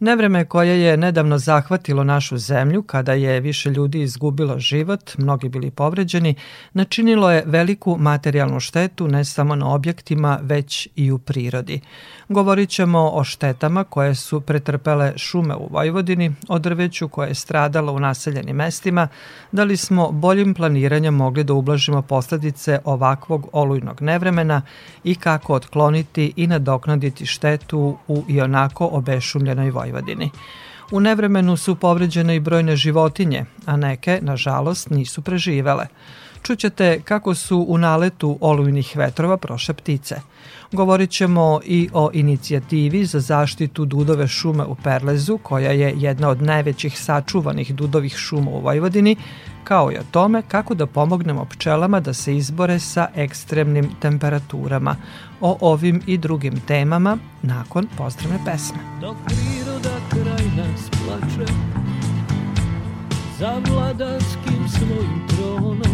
Nevreme koje je nedavno zahvatilo našu zemlju, kada je više ljudi izgubilo život, mnogi bili povređeni, načinilo je veliku materijalnu štetu ne samo na objektima, već i u prirodi. Govorit ćemo o štetama koje su pretrpele šume u Vojvodini, o drveću koje je stradalo u naseljenim mestima, da li smo boljim planiranjem mogli da ublažimo posledice ovakvog olujnog nevremena i kako otkloniti i nadoknaditi štetu u ionako obešumljenoj Vojvodini. U nevremenu su povređene i brojne životinje, a neke, nažalost, nisu preživele. Čućete kako su u naletu olujnih vetrova proše ptice – Govorit ćemo i o inicijativi za zaštitu dudove šume u Perlezu, koja je jedna od najvećih sačuvanih dudovih šuma u Vojvodini, kao i o tome kako da pomognemo pčelama da se izbore sa ekstremnim temperaturama. O ovim i drugim temama nakon pozdravne pesme. Dok priroda kraj nas plače za vladarskim svojim tronom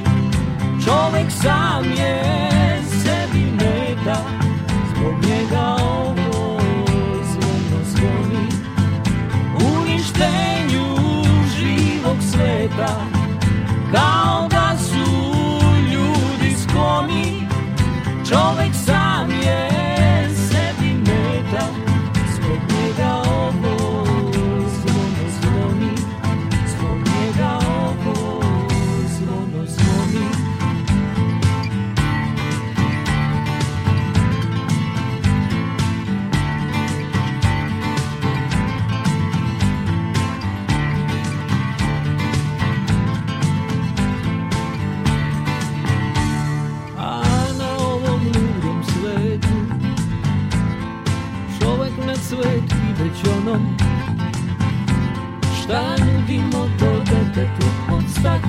Čovek sam je sebi meta Zbog njega ovo zvono zvoni. Uništenju živog sveta Kao da su ljudi skloni. Čovek sam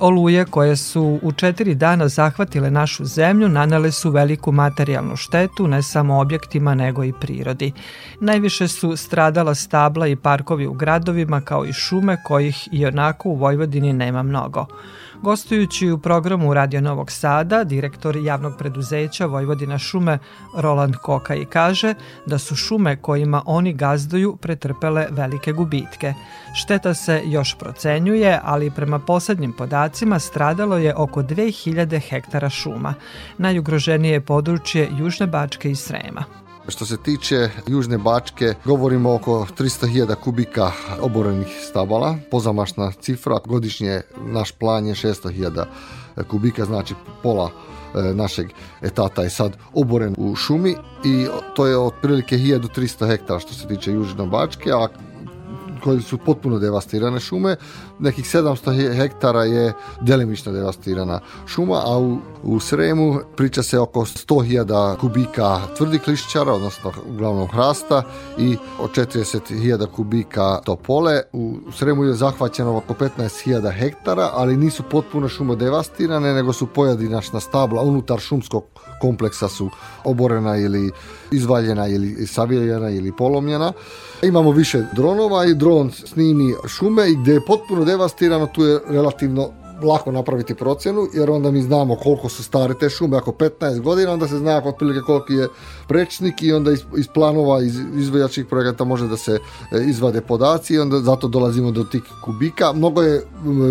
Oluje koje su u četiri dana zahvatile našu zemlju nanele su veliku materijalnu štetu ne samo objektima nego i prirodi. Najviše su stradala stabla i parkovi u gradovima kao i šume kojih i onako u Vojvodini nema mnogo. Gostujući u programu Radio Novog Sada, direktor javnog preduzeća Vojvodina šume Roland Koka i kaže da su šume kojima oni gazduju pretrpele velike gubitke. Šteta se još procenjuje, ali prema poslednjim podacima stradalo je oko 2000 hektara šuma. Najugroženije je područje Južne Bačke i Srema. Što se tiče Južne Bačke, govorimo oko 300.000 kubika oborenih stabala, pozamašna cifra, godišnje naš plan je 600.000 kubika, znači pola našeg etata je sad oboren u šumi i to je otprilike 1300 hektara što se tiče Južno Bačke, a koji su potpuno devastirane šume, nekih 700 hektara je delimično devastirana šuma, a u, u Sremu priča se oko 100.000 kubika tvrdih klišćara, odnosno uglavnom hrasta i od 40.000 kubika topole. U Sremu je zahvaćeno oko 15.000 hektara, ali nisu potpuno šumo devastirane, nego su pojedinačna stabla unutar šumskog kompleksa su oborena ili izvaljena ili saviljena ili polomljena. Imamo više dronova i dron snimi šume i gdje je potpuno devastirano tu je relativno lako napraviti procjenu jer onda mi znamo koliko su stare te šume ako 15 godina onda se zna otprilike koliko je prečnik i onda iz, iz planova iz izvojačkih projekata može da se e, izvade podaci i onda zato dolazimo do tih kubika mnogo je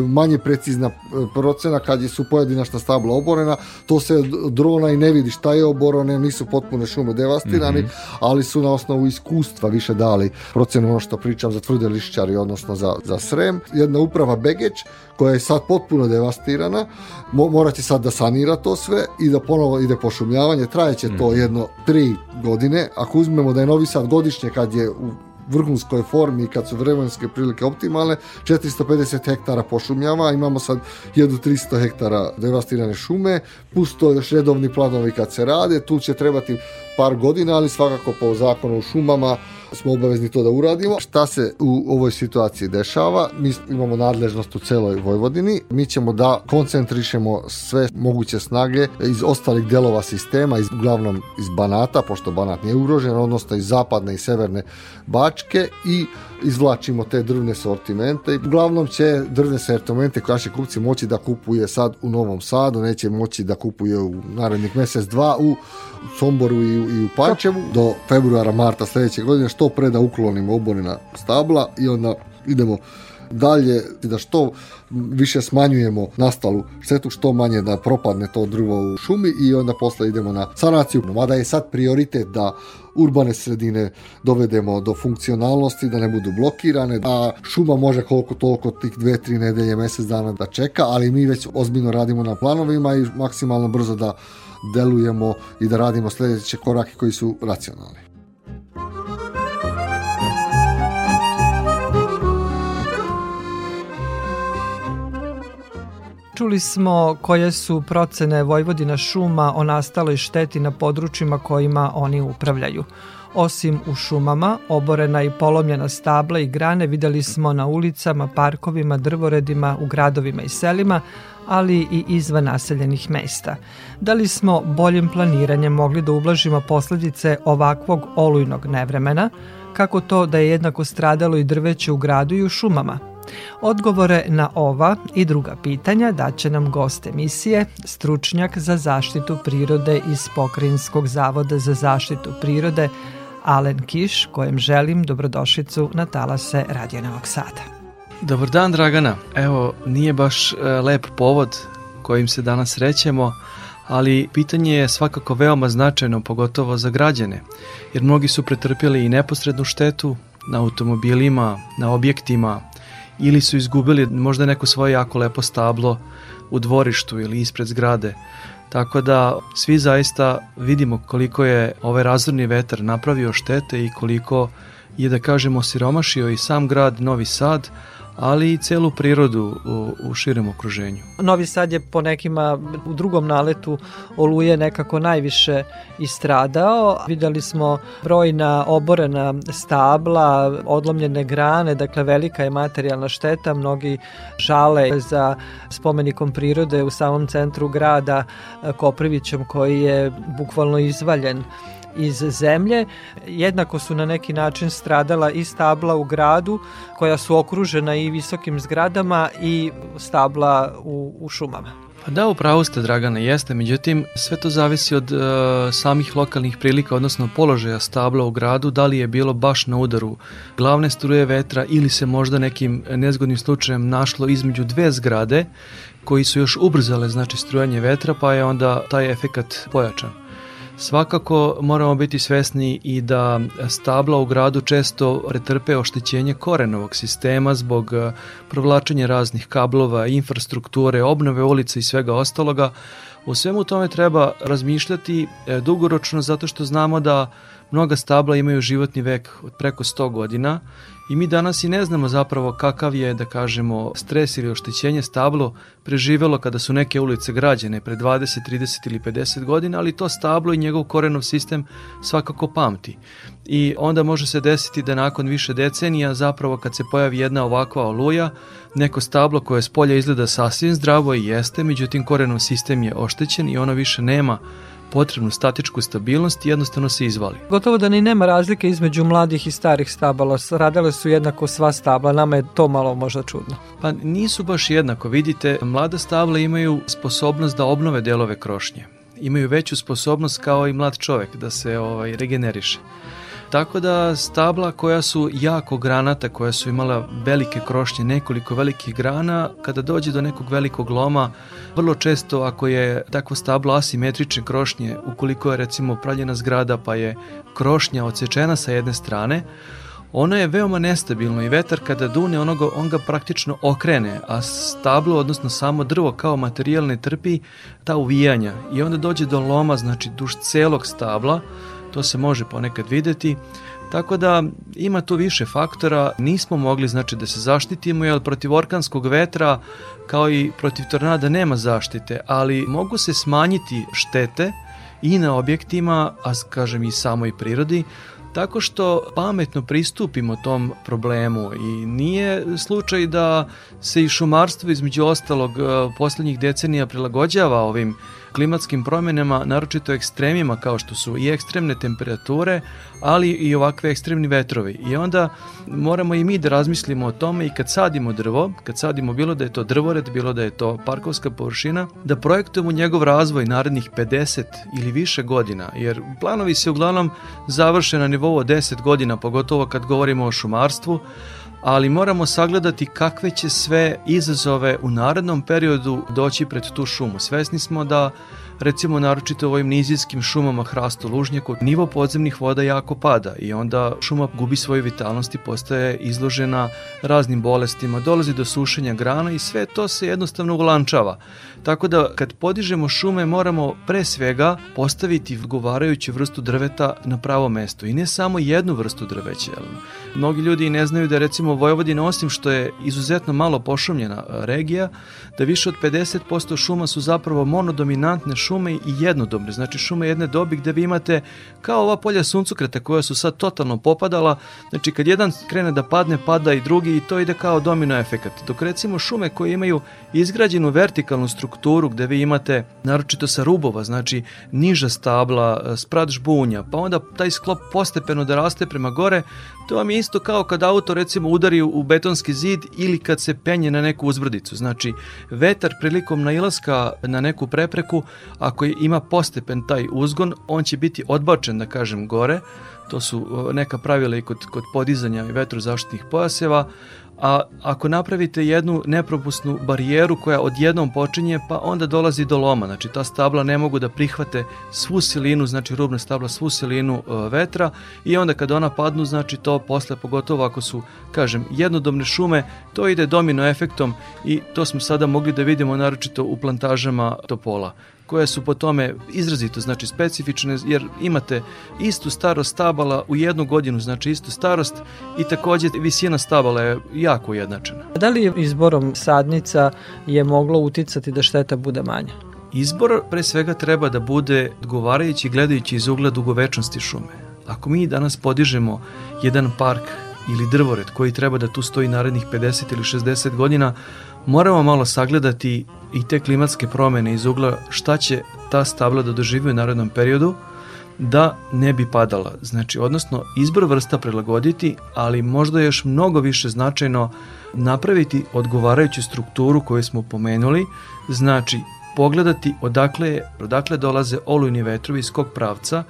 manje precizna e, procena kad je su pojedinačna stabla oborena to se drona i ne vidi šta je oborone nisu potpune šume devastirani mm -hmm. ali su na osnovu iskustva više dali procenu ono što pričam za tvrde lišćari odnosno za, za srem jedna uprava Begeć koja je sad potpuno devastirana, mo, morat će sad da sanira to sve i da ponovo ide pošumljavanje, trajeće to mhm. jedno tri godine, ako uzmemo da je Novi Sad godišnje kad je u vrhunskoj formi i kad su vremenske prilike optimalne, 450 hektara pošumljava, imamo sad 1300 hektara devastirane šume, plus to još redovni planovi kad se rade, tu će trebati par godina, ali svakako po zakonu o šumama smo obavezni to da uradimo. Šta se u ovoj situaciji dešava? Mi imamo nadležnost u celoj Vojvodini. Mi ćemo da koncentrišemo sve moguće snage iz ostalih delova sistema, iz, uglavnom iz Banata, pošto Banat nije ugrožen, odnosno iz zapadne i severne Bačke i izvlačimo te drvne sortimente uglavnom će drvne sortimente koje naši kupci moći da kupuje sad u Novom Sadu, neće moći da kupuje u narednih mesec dva u Somboru i, i u Pančevu do februara, marta sledeće godine što pre da uklonimo oborena stabla i onda idemo dalje da što više smanjujemo nastalu štetu, što manje da propadne to drvo u šumi i onda posle idemo na sanaciju. Mada je sad prioritet da urbane sredine dovedemo do funkcionalnosti, da ne budu blokirane, a šuma može koliko toliko tih dve, tri nedelje, mesec dana da čeka, ali mi već ozbiljno radimo na planovima i maksimalno brzo da delujemo i da radimo sledeće korake koji su racionalni. Čuli smo koje su procene Vojvodina šuma o nastaloj šteti na područjima kojima oni upravljaju. Osim u šumama, oborena i polomljena stabla i grane videli smo na ulicama, parkovima, drvoredima, u gradovima i selima, ali i izvan naseljenih mesta. Da li smo boljim planiranjem mogli da ublažimo posledice ovakvog olujnog nevremena, kako to da je jednako stradalo i drveće u gradu i u šumama? Odgovore na ova i druga pitanja daće nam gost emisije, stručnjak za zaštitu prirode iz Pokrinjskog zavoda za zaštitu prirode, Alen Kiš, kojem želim dobrodošlicu na talase Radio Novog Sada. Dobar dan Dragana, evo nije baš e, lep povod kojim se danas srećemo, ali pitanje je svakako veoma značajno, pogotovo za građane, jer mnogi su pretrpjeli i neposrednu štetu na automobilima, na objektima, ili su izgubili možda neko svoje jako lepo stablo u dvorištu ili ispred zgrade. Tako da svi zaista vidimo koliko je ovaj razorni vetar napravio štete i koliko je da kažemo siromašio i sam grad Novi Sad, ali i celu prirodu u, u širem okruženju. Novi Sad je po nekima u drugom naletu oluje nekako najviše istradao. Videli smo brojna oborena stabla, odlomljene grane, dakle velika je materijalna šteta. Mnogi žale za spomenikom prirode u samom centru grada Koprivićem koji je bukvalno izvaljen iz zemlje. Jednako su na neki način stradala i stabla u gradu koja su okružena i visokim zgradama i stabla u, u šumama. Pa da, upravo ste, Dragana, jeste. Međutim, sve to zavisi od uh, samih lokalnih prilika, odnosno položaja stabla u gradu, da li je bilo baš na udaru glavne struje vetra ili se možda nekim nezgodnim slučajem našlo između dve zgrade koji su još ubrzale znači strujanje vetra, pa je onda taj efekat pojačan. Svakako moramo biti svesni i da stabla u gradu često pretrpe oštećenje korenovog sistema zbog e, provlačenja raznih kablova, infrastrukture, obnove ulica i svega ostaloga. U svemu tome treba razmišljati e, dugoročno zato što znamo da mnoga stabla imaju životni vek od preko 100 godina I mi danas i ne znamo zapravo kakav je, da kažemo, stres ili oštećenje stablo preživelo kada su neke ulice građene pre 20, 30 ili 50 godina, ali to stablo i njegov korenov sistem svakako pamti. I onda može se desiti da nakon više decenija zapravo kad se pojavi jedna ovakva oluja, neko stablo koje s polja izgleda sasvim zdravo i jeste, međutim korenov sistem je oštećen i ono više nema potrebnu statičku stabilnost i jednostavno se izvali. Gotovo da ni nema razlike između mladih i starih stabala. Radile su jednako sva stabla, nama je to malo možda čudno. Pa nisu baš jednako. Vidite, mlada stabla imaju sposobnost da obnove delove krošnje. Imaju veću sposobnost kao i mlad čovek da se ovaj regeneriše. Tako da stabla koja su jako granata, koja su imala velike krošnje, nekoliko velikih grana, kada dođe do nekog velikog loma, vrlo često ako je takvo stablo asimetrične krošnje, ukoliko je recimo pravljena zgrada pa je krošnja odsečena sa jedne strane, ono je veoma nestabilno i vetar kada dune onoga, on ga praktično okrene, a stablo, odnosno samo drvo kao materijal ne trpi ta uvijanja. I onda dođe do loma, znači duž celog stabla, to se može ponekad videti, Tako da ima tu više faktora, nismo mogli znači da se zaštitimo jer protiv orkanskog vetra kao i protiv tornada nema zaštite, ali mogu se smanjiti štete i na objektima, a kažem i samoj prirodi, tako što pametno pristupimo tom problemu. I nije slučaj da se i šumarstvo između ostalog e, poslednjih decenija prilagođava ovim klimatskim promjenama, naročito ekstremima kao što su i ekstremne temperature, ali i ovakve ekstremni vetrovi. I onda moramo i mi da razmislimo o tome i kad sadimo drvo, kad sadimo bilo da je to drvored, bilo da je to parkovska površina, da projektujemo njegov razvoj narednih 50 ili više godina, jer planovi se uglavnom završe na nivou 10 godina, pogotovo kad govorimo o šumarstvu, ali moramo sagledati kakve će sve izazove u narednom periodu doći pred tu šumu. Svesni smo da recimo naročito u ovim nizijskim šumama hrastu lužnjaku, nivo podzemnih voda jako pada i onda šuma gubi svoju vitalnost i postaje izložena raznim bolestima, dolazi do sušenja grana i sve to se jednostavno ulančava. Tako da kad podižemo šume moramo pre svega postaviti odgovarajuću vrstu drveta na pravo mesto i ne samo jednu vrstu drveća. Mnogi ljudi ne znaju da recimo Vojvodina osim što je izuzetno malo pošumljena regija, da više od 50% šuma su zapravo monodominantne šume i jednodobne, znači šume jedne dobi gde vi imate kao ova polja suncokreta koja su sad totalno popadala, znači kad jedan krene da padne, pada i drugi i to ide kao domino efekat. Dok recimo šume koje imaju izgrađenu vertikalnu strukturu gde vi imate, naročito sa rubova, znači niža stabla, sprat žbunja, pa onda taj sklop postepeno da raste prema gore, to vam je isto kao kad auto recimo udari u betonski zid ili kad se penje na neku uzbrdicu. Znači, vetar prilikom nailaska na neku prepreku, ako ima postepen taj uzgon, on će biti odbačen, da kažem, gore. To su neka pravila i kod, kod podizanja vetrozaštitnih pojaseva, a ako napravite jednu nepropusnu barijeru koja odjednom počinje, pa onda dolazi do loma, znači ta stabla ne mogu da prihvate svu silinu, znači rubna stabla svu silinu e, vetra. I onda kada ona padnu, znači to posle, pogotovo ako su, kažem, jednodomne šume, to ide domino efektom i to smo sada mogli da vidimo naročito u plantažama topola koje su po tome izrazito znači specifične jer imate istu starost stabala u jednu godinu znači istu starost i takođe visina stabala je jako ujednačena. Da li izborom sadnica je moglo uticati da šteta bude manja? Izbor pre svega treba da bude odgovarajući gledajući iz ugla dugovečnosti šume. Ako mi danas podižemo jedan park ili drvored koji treba da tu stoji narednih 50 ili 60 godina, moramo malo sagledati i te klimatske promene iz ugla šta će ta stabla da doživi u narodnom periodu da ne bi padala. Znači, odnosno, izbor vrsta prilagoditi, ali možda još mnogo više značajno napraviti odgovarajuću strukturu koju smo pomenuli, znači pogledati odakle, odakle dolaze olujni vetrovi iz kog pravca,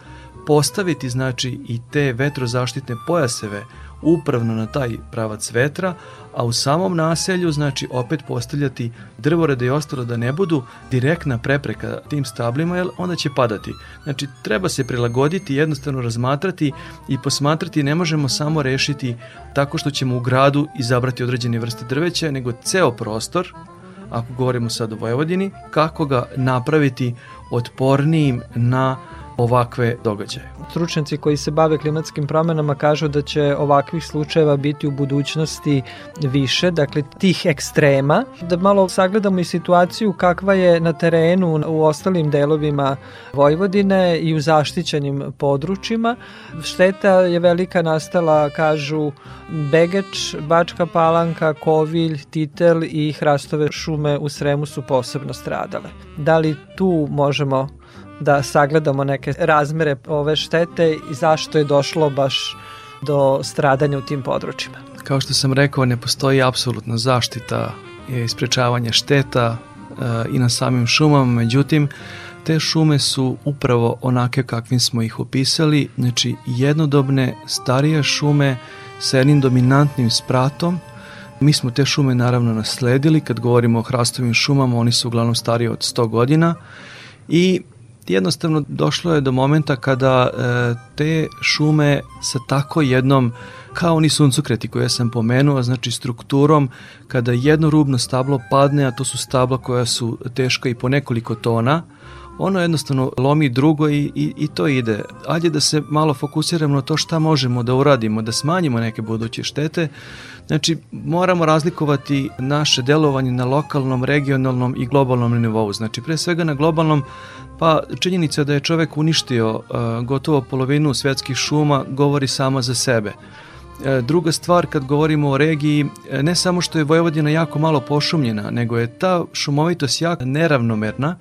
postaviti znači i te vetrozaštitne pojaseve upravno na taj pravac vetra, a u samom naselju znači opet postavljati drvorede i ostalo da ne budu direktna prepreka tim stablima jer onda će padati. Znači treba se prilagoditi, jednostavno razmatrati i posmatrati ne možemo samo rešiti tako što ćemo u gradu izabrati određene vrste drveća, nego ceo prostor ako govorimo sad o Vojvodini, kako ga napraviti otpornijim na ovakve događaje. Stručnjaci koji se bave klimatskim promenama kažu da će ovakvih slučajeva biti u budućnosti više, dakle tih ekstrema. Da malo sagledamo i situaciju kakva je na terenu u ostalim delovima Vojvodine i u zaštićenim područjima. Šteta je velika nastala, kažu, Begeč, Bačka Palanka, Kovilj, Titel i Hrastove šume u Sremu su posebno stradale. Da li tu možemo da sagledamo neke razmere ove štete i zašto je došlo baš do stradanja u tim područjima. Kao što sam rekao, ne postoji apsolutna zaštita i isprečavanje šteta e, i na samim šumama, međutim, te šume su upravo onake kakvim smo ih opisali, znači jednodobne starije šume sa jednim dominantnim spratom, Mi smo te šume naravno nasledili, kad govorimo o hrastovim šumama, oni su uglavnom stariji od 100 godina. I jednostavno došlo je do momenta kada e, te šume sa tako jednom kao oni suncokreti koje sam pomenuo, znači strukturom kada jedno rubno stablo padne, a to su stabla koja su teška i po nekoliko tona, ono jednostavno lomi drugo i, i, i to ide. Ajde da se malo fokusiramo na to šta možemo da uradimo, da smanjimo neke buduće štete. Znači, moramo razlikovati naše delovanje na lokalnom, regionalnom i globalnom nivou. Znači, pre svega na globalnom Pa činjenica da je čovek uništio uh, gotovo polovinu svetskih šuma govori sama za sebe. E, druga stvar kad govorimo o regiji, e, ne samo što je Vojvodina jako malo pošumljena, nego je ta šumovitost jako neravnomerna,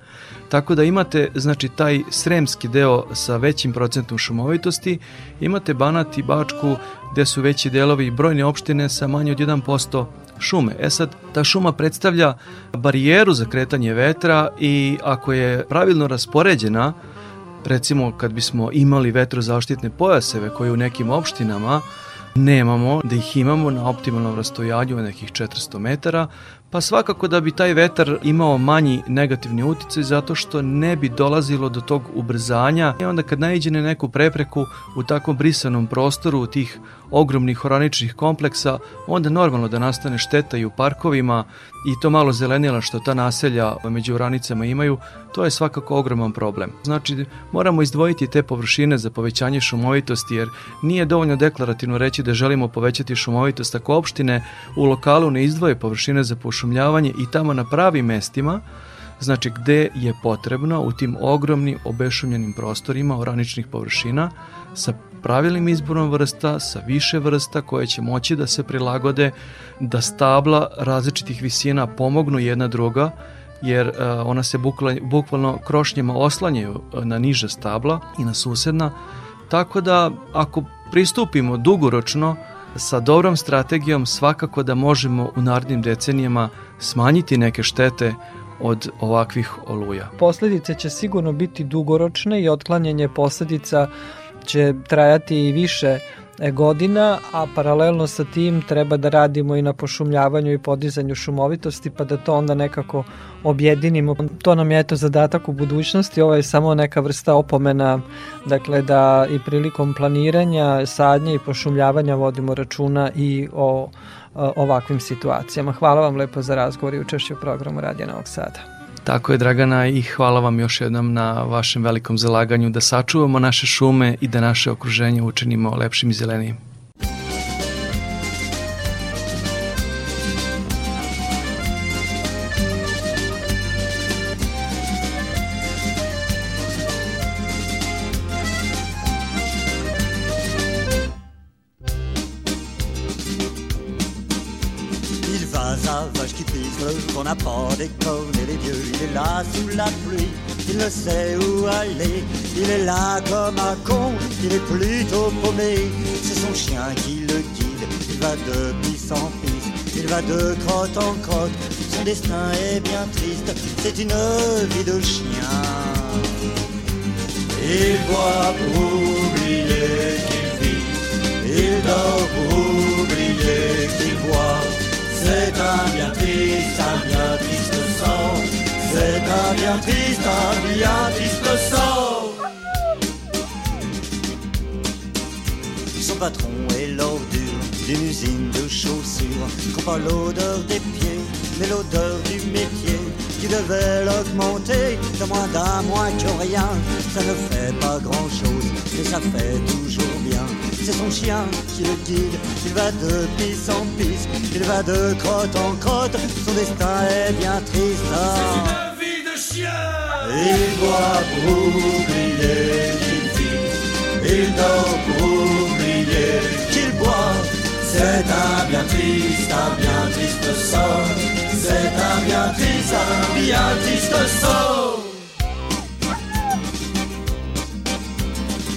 tako da imate znači taj sremski deo sa većim procentom šumovitosti, imate Banat i Bačku gde su veći delovi i brojne opštine sa manje od 1% šume. E sad, ta šuma predstavlja barijeru za kretanje vetra i ako je pravilno raspoređena, recimo kad bismo imali vetrozaštitne pojaseve koje u nekim opštinama nemamo, da ih imamo na optimalnom rastojanju nekih 400 metara, Pa svakako da bi taj vetar imao manji negativni uticaj zato što ne bi dolazilo do tog ubrzanja. I onda kad naiđe na neku prepreku u takvom brisanom prostoru tih ogromnih oraničnih kompleksa, onda normalno da nastane šteta i u parkovima i to malo zelenila što ta naselja među oranicama imaju, to je svakako ogroman problem. Znači, moramo izdvojiti te površine za povećanje šumovitosti, jer nije dovoljno deklarativno reći da želimo povećati šumovitost ako opštine u lokalu ne izdvoje površine za pošumljavanje i tamo na pravim mestima, znači gde je potrebno u tim ogromnim obešumljenim prostorima oraničnih površina sa pravilnim izborom vrsta, sa više vrsta koje će moći da se prilagode, da stabla različitih visina pomognu jedna druga, jer uh, ona se bukvalno, bukvalno krošnjima oslanjaju e, na niže stabla i na susedna, tako da ako pristupimo dugoročno sa dobrom strategijom svakako da možemo u narednim decenijama smanjiti neke štete od ovakvih oluja. Posledice će sigurno biti dugoročne i otklanjanje posledica će trajati i više e, godina, a paralelno sa tim treba da radimo i na pošumljavanju i podizanju šumovitosti, pa da to onda nekako objedinimo. To nam je eto zadatak u budućnosti, ovo je samo neka vrsta opomena, dakle da i prilikom planiranja, sadnje i pošumljavanja vodimo računa i o ovakvim situacijama. Hvala vam lepo za razgovor i učešće u programu Radija Novog Sada. Tako je Dragana i hvala vam još jednom na vašem velikom zalaganju da sačuvamo naše šume i da naše okruženje učinimo lepšim i zelenijim. plutôt paumé. C'est son chien qui le guide, il va de pisse en pisse, il va de crotte en crotte. Son destin est bien triste, c'est une vie de chien. Il boit pour oublier qu'il vit, il dort pour oublier qu'il voit. C'est un bien triste, un bien triste sort. C'est un bien triste, un bien triste sort. Son patron est l'ordure d'une usine de chaussures, qu'on pas l'odeur des pieds, mais l'odeur du métier qui devait l'augmenter de moins d'un mois que rien. Ça ne fait pas grand chose, mais ça fait toujours bien. C'est son chien qui le guide, il va de pisse en pisse, il va de crotte en crotte, son destin est bien triste. C'est une vie de chien Il boit pour oublier qu'il vit, il dort pour qu'il boit. C'est un bien triste, un bien triste sort. C'est un bien triste, un bien triste sort.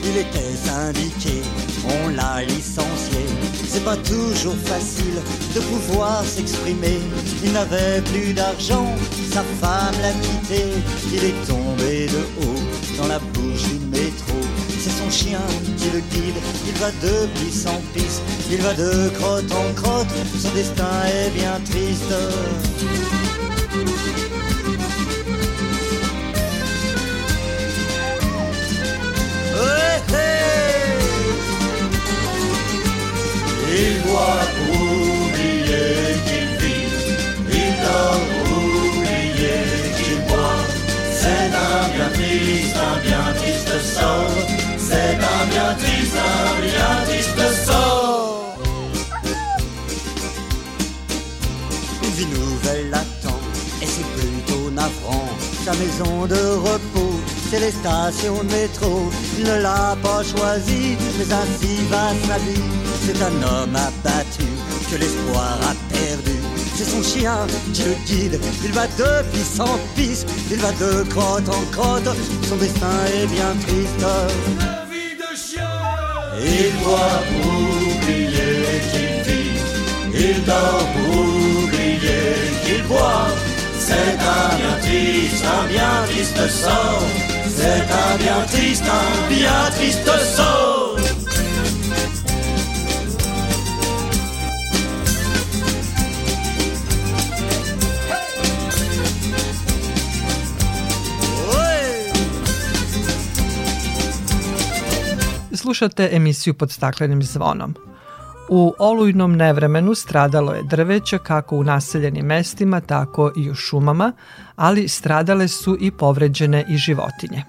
Il était syndiqué, on l'a licencié. C'est pas toujours facile de pouvoir s'exprimer. Il n'avait plus d'argent, sa femme l'a quitté. Il est tombé de haut dans la bouche du métro. C'est chien qui le guide, il va de pisse en pisse, il va de crotte en crotte, son destin est bien triste. Hey. Il boit Sa maison de repos, c'est les stations de métro. Il ne l'a pas choisi, mais ainsi va sa vie. C'est un homme abattu que l'espoir a perdu. C'est son chien qui le guide, il va de pisse en pisse, il va de crotte en crotte, son destin est bien triste. La vie de chien Il boit pour oublier qu'il vit, il dort pour oublier qu'il boit. C'est un bien triste, un bien triste sort. C'est un bien triste, un bien triste sort. Slušate emisiju pod staklenim zvonom. U olujnom nevremenu stradalo je drveće kako u naseljenim mestima, tako i u šumama, ali stradale su i povređene i životinje.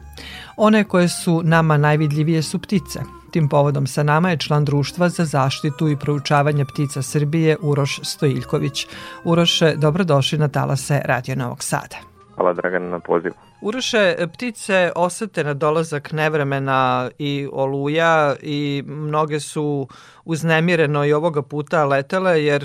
One koje su nama najvidljivije su ptice. Tim povodom sa nama je član društva za zaštitu i proučavanje ptica Srbije Uroš Stojiljković. Uroše, dobrodošli na talase Radio Novog Sada. Hvala Dragana na pozivu. Uroše, ptice osete na dolazak nevremena i oluja i mnoge su uznemireno i ovoga puta letele jer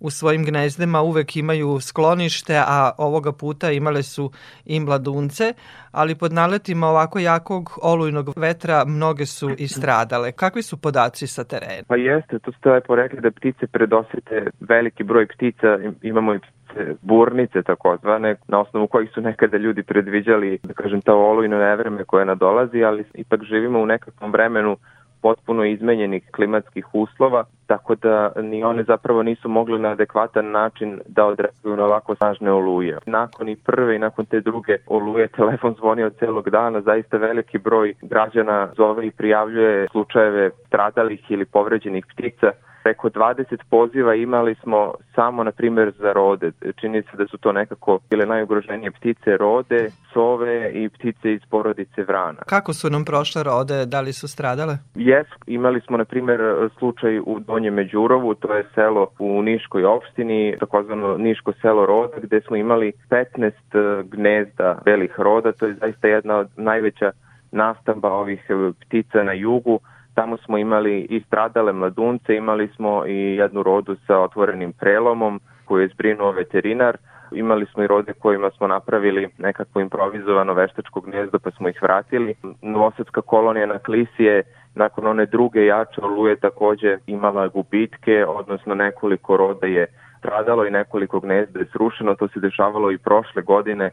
u svojim gnezdima uvek imaju sklonište, a ovoga puta imale su i mladunce, ali pod naletima ovako jakog olujnog vetra mnoge su i stradale. Kakvi su podaci sa terena? Pa jeste, to ste lepo rekli da ptice predosete veliki broj ptica, imamo i ptice burnice takozvane, na osnovu kojih su nekada ljudi predviđali, da kažem, ta olujno nevreme koje nadolazi, ali ipak živimo u nekakvom vremenu potpuno izmenjenih klimatskih uslova, tako da ni one zapravo nisu mogle na adekvatan način da odreaguju na ovako snažne oluje. Nakon i prve i nakon te druge oluje telefon zvoni od celog dana, zaista veliki broj građana zove i prijavljuje slučajeve stradalih ili povređenih ptica preko 20 poziva imali smo samo, na primjer, za rode. Čini se da su to nekako bile najugroženije ptice rode, sove i ptice iz porodice vrana. Kako su nam prošle rode? Da li su stradale? Jes, imali smo, na primjer, slučaj u Donjem Međurovu, to je selo u Niškoj opštini, takozvano Niško selo roda, gde smo imali 15 gnezda belih roda, to je zaista jedna od najveća nastamba ovih ptica na jugu, Tamo smo imali i stradale mladunce, imali smo i jednu rodu sa otvorenim prelomom koju je zbrinuo veterinar. Imali smo i rode kojima smo napravili nekakvo improvizovano veštačko gnezdo pa smo ih vratili. Novosadska kolonija na Klisi je nakon one druge jače oluje takođe imala gubitke, odnosno nekoliko roda je stradalo i nekoliko gnezda je srušeno. To se dešavalo i prošle godine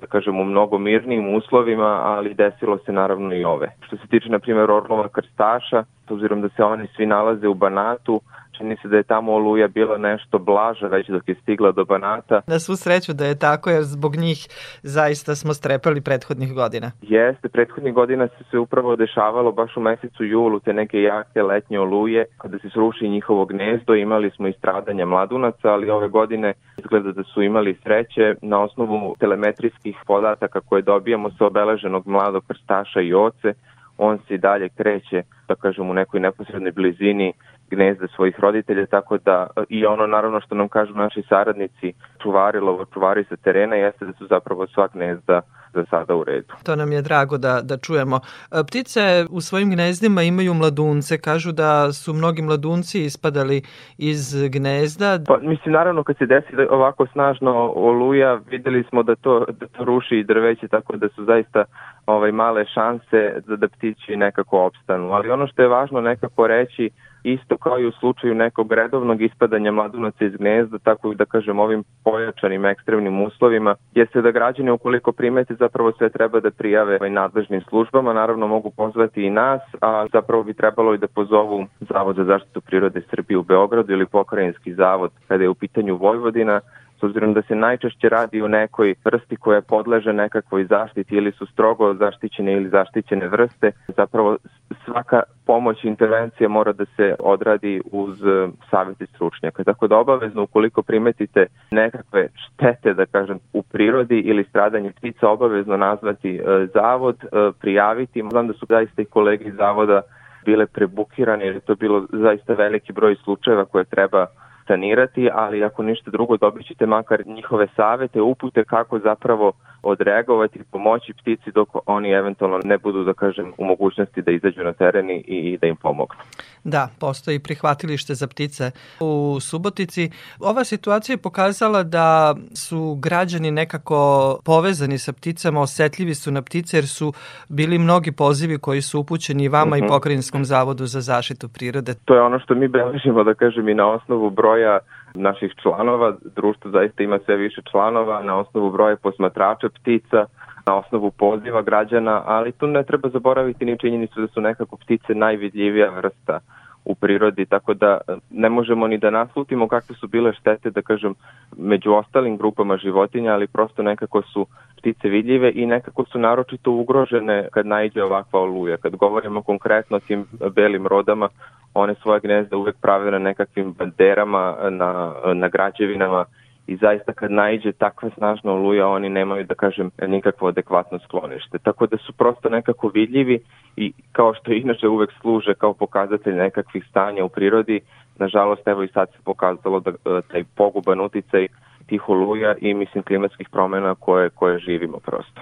da kažem, u mnogo mirnijim uslovima, ali desilo se naravno i ove. Što se tiče, na primjer, Orlova krstaša, s obzirom da se oni svi nalaze u Banatu, čini se da je tamo oluja bila nešto blaža već dok je stigla do Banata. Na svu sreću da je tako, jer zbog njih zaista smo strepali prethodnih godina. Jeste, prethodnih godina se se upravo dešavalo baš u mesecu julu te neke jake letnje oluje, kada se sruši njihovo gnezdo, imali smo i stradanja mladunaca, ali ove godine izgleda da su imali sreće na osnovu telemetrijskih podataka koje dobijamo sa obeleženog mladog prstaša i oce, on se i dalje kreće, da kažem, u nekoj neposrednoj blizini gnezda svojih roditelja, tako da i ono naravno što nam kažu naši saradnici, čuvari, lovočuvari sa terena, jeste da su zapravo sva gnezda za sada u redu. To nam je drago da, da čujemo. E, ptice u svojim gnezdima imaju mladunce, kažu da su mnogi mladunci ispadali iz gnezda. Pa, mislim, naravno kad se desi ovako snažno oluja, videli smo da to, da to ruši i drveće, tako da su zaista ovaj male šanse da, da ptići nekako opstanu. Ali ono što je važno nekako reći, isto kao i u slučaju nekog redovnog ispadanja mladunaca iz gnezda, tako da kažem ovim pojačanim ekstremnim uslovima, jeste da građani ukoliko primete zapravo sve treba da prijave ovaj nadležnim službama, naravno mogu pozvati i nas, a zapravo bi trebalo i da pozovu Zavod za zaštitu prirode Srbije u Beogradu ili Pokrajinski zavod kada je u pitanju Vojvodina, obzirom da se najčešće radi o nekoj vrsti koja podleže nekakvoj zaštiti ili su strogo zaštićene ili zaštićene vrste, zapravo svaka pomoć i intervencija mora da se odradi uz e, savjeti stručnjaka. Tako da obavezno ukoliko primetite nekakve štete, da kažem, u prirodi ili stradanje ptica, obavezno nazvati e, zavod, e, prijaviti. Znam da su zaista i kolege iz zavoda bile prebukirane jer je to bilo zaista veliki broj slučajeva koje treba sanirati, ali ako ništa drugo dobit ćete makar njihove savete, upute kako zapravo odreagovati, pomoći ptici dok oni eventualno ne budu, da kažem, u mogućnosti da izađu na teren i da im pomognu. Da, postoji prihvatilište za ptice u Subotici. Ova situacija je pokazala da su građani nekako povezani sa pticama, osetljivi su na ptice jer su bili mnogi pozivi koji su upućeni vama uh -huh. i mhm. Pokrajinskom zavodu za zaštitu prirode. To je ono što mi beležimo, da kažem, i na osnovu broja naših članova. Društvo zaista ima sve više članova na osnovu broja posmatrača ptica, na osnovu poziva građana, ali tu ne treba zaboraviti ni činjenicu da su nekako ptice najvidljivija vrsta u prirodi, tako da ne možemo ni da naslutimo kakve su bile štete, da kažem, među ostalim grupama životinja, ali prosto nekako su ptice vidljive i nekako su naročito ugrožene kad najde ovakva oluja. Kad govorimo konkretno o tim belim rodama, one svoje gnezda uvek prave na nekakvim banderama, na, na građevinama, i zaista kad najđe takva snažna oluja oni nemaju da kažem nikakvo adekvatno sklonište. Tako da su prosto nekako vidljivi i kao što inače uvek služe kao pokazatelj nekakvih stanja u prirodi, nažalost evo i sad se pokazalo da e, taj poguban uticaj tih oluja i mislim klimatskih promena koje, koje živimo prosto.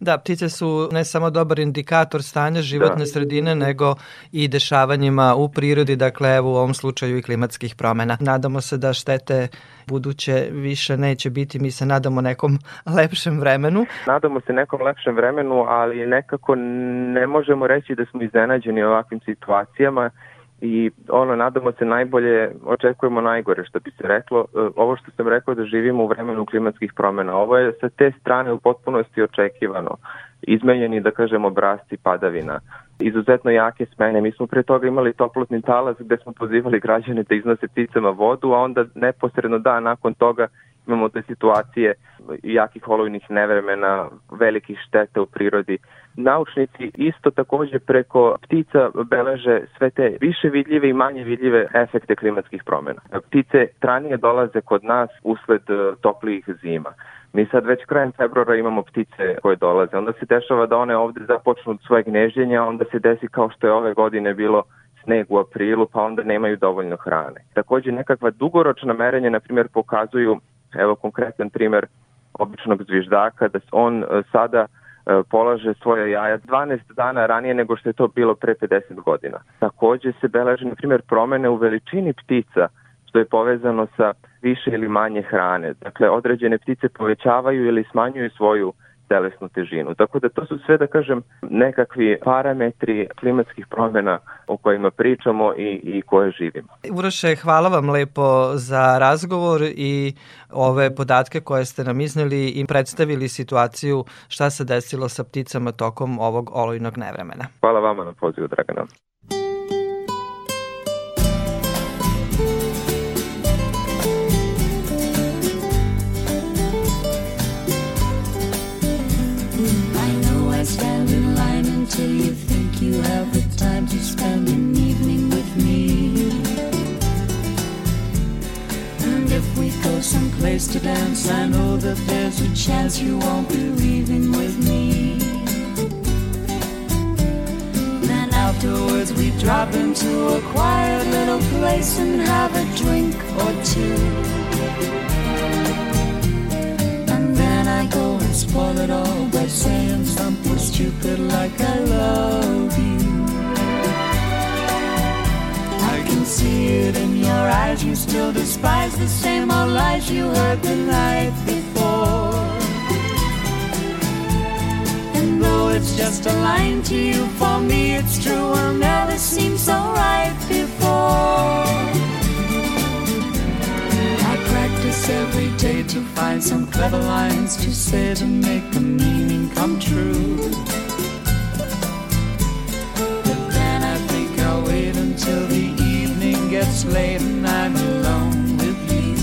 Da, ptice su ne samo dobar indikator stanja životne da. sredine, nego i dešavanjima u prirodi, dakle evo u ovom slučaju i klimatskih promena. Nadamo se da štete buduće više neće biti, mi se nadamo nekom lepšem vremenu. Nadamo se nekom lepšem vremenu, ali nekako ne možemo reći da smo iznenađeni ovakvim situacijama i ono, nadamo se najbolje, očekujemo najgore što bi se reklo. E, ovo što sam rekao da živimo u vremenu klimatskih promena, ovo je sa te strane u potpunosti očekivano. Izmenjeni, da kažemo, obrazci padavina. Izuzetno jake smene. Mi smo pre toga imali toplotni talas gde smo pozivali građane da iznose pticama vodu, a onda neposredno dan nakon toga imamo te situacije jakih olujnih nevremena, velikih šteta u prirodi. Naučnici isto takođe preko ptica beleže sve te više vidljive i manje vidljive efekte klimatskih promena. Ptice tranije dolaze kod nas usled e, toplijih zima. Mi sad već krajem februara imamo ptice koje dolaze. Onda se dešava da one ovde započnu svoje gnežđenja, onda se desi kao što je ove godine bilo sneg u aprilu, pa onda nemaju dovoljno hrane. Takođe nekakva dugoročna merenja, na primjer, pokazuju Evo konkretan primer običnog zviždaka, da on e, sada polaže svoje jaja 12 dana ranije nego što je to bilo pre 50 godina. Takođe se beleže, na primjer, promene u veličini ptica, što je povezano sa više ili manje hrane. Dakle, određene ptice povećavaju ili smanjuju svoju telesnu težinu. Tako da to su sve, da kažem, nekakvi parametri klimatskih promjena o kojima pričamo i, i koje živimo. Uroše, hvala vam lepo za razgovor i ove podatke koje ste nam izneli i predstavili situaciju šta se desilo sa pticama tokom ovog olojnog nevremena. Hvala vama na pozivu, Dragana. But there's a chance you won't be leaving with me. Then afterwards we drop into a quiet little place and have a drink or two. And then I go and spoil it all by saying something stupid like I love you. See it in your eyes. You still despise the same old lies you heard the night before. And though it's just a line to you, for me it's true. Will never seem so right before. I practice every day to find some clever lines to say to make the meaning come true. Gets late and I'm alone with you.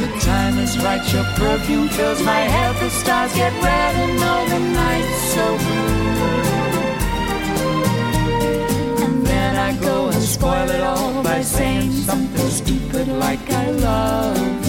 The time is right, your perfume fills my head, the stars get red and all the nights so blue. And then I go and spoil it all by saying something stupid like I love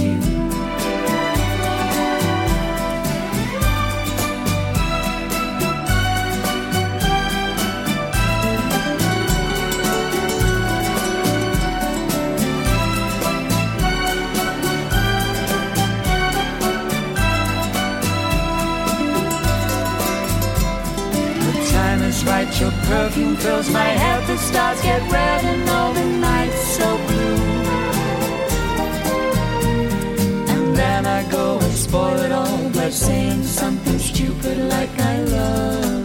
your perfume fills my head, the stars get red and all the nights so blue. And then I go and spoil it all by saying something stupid like I love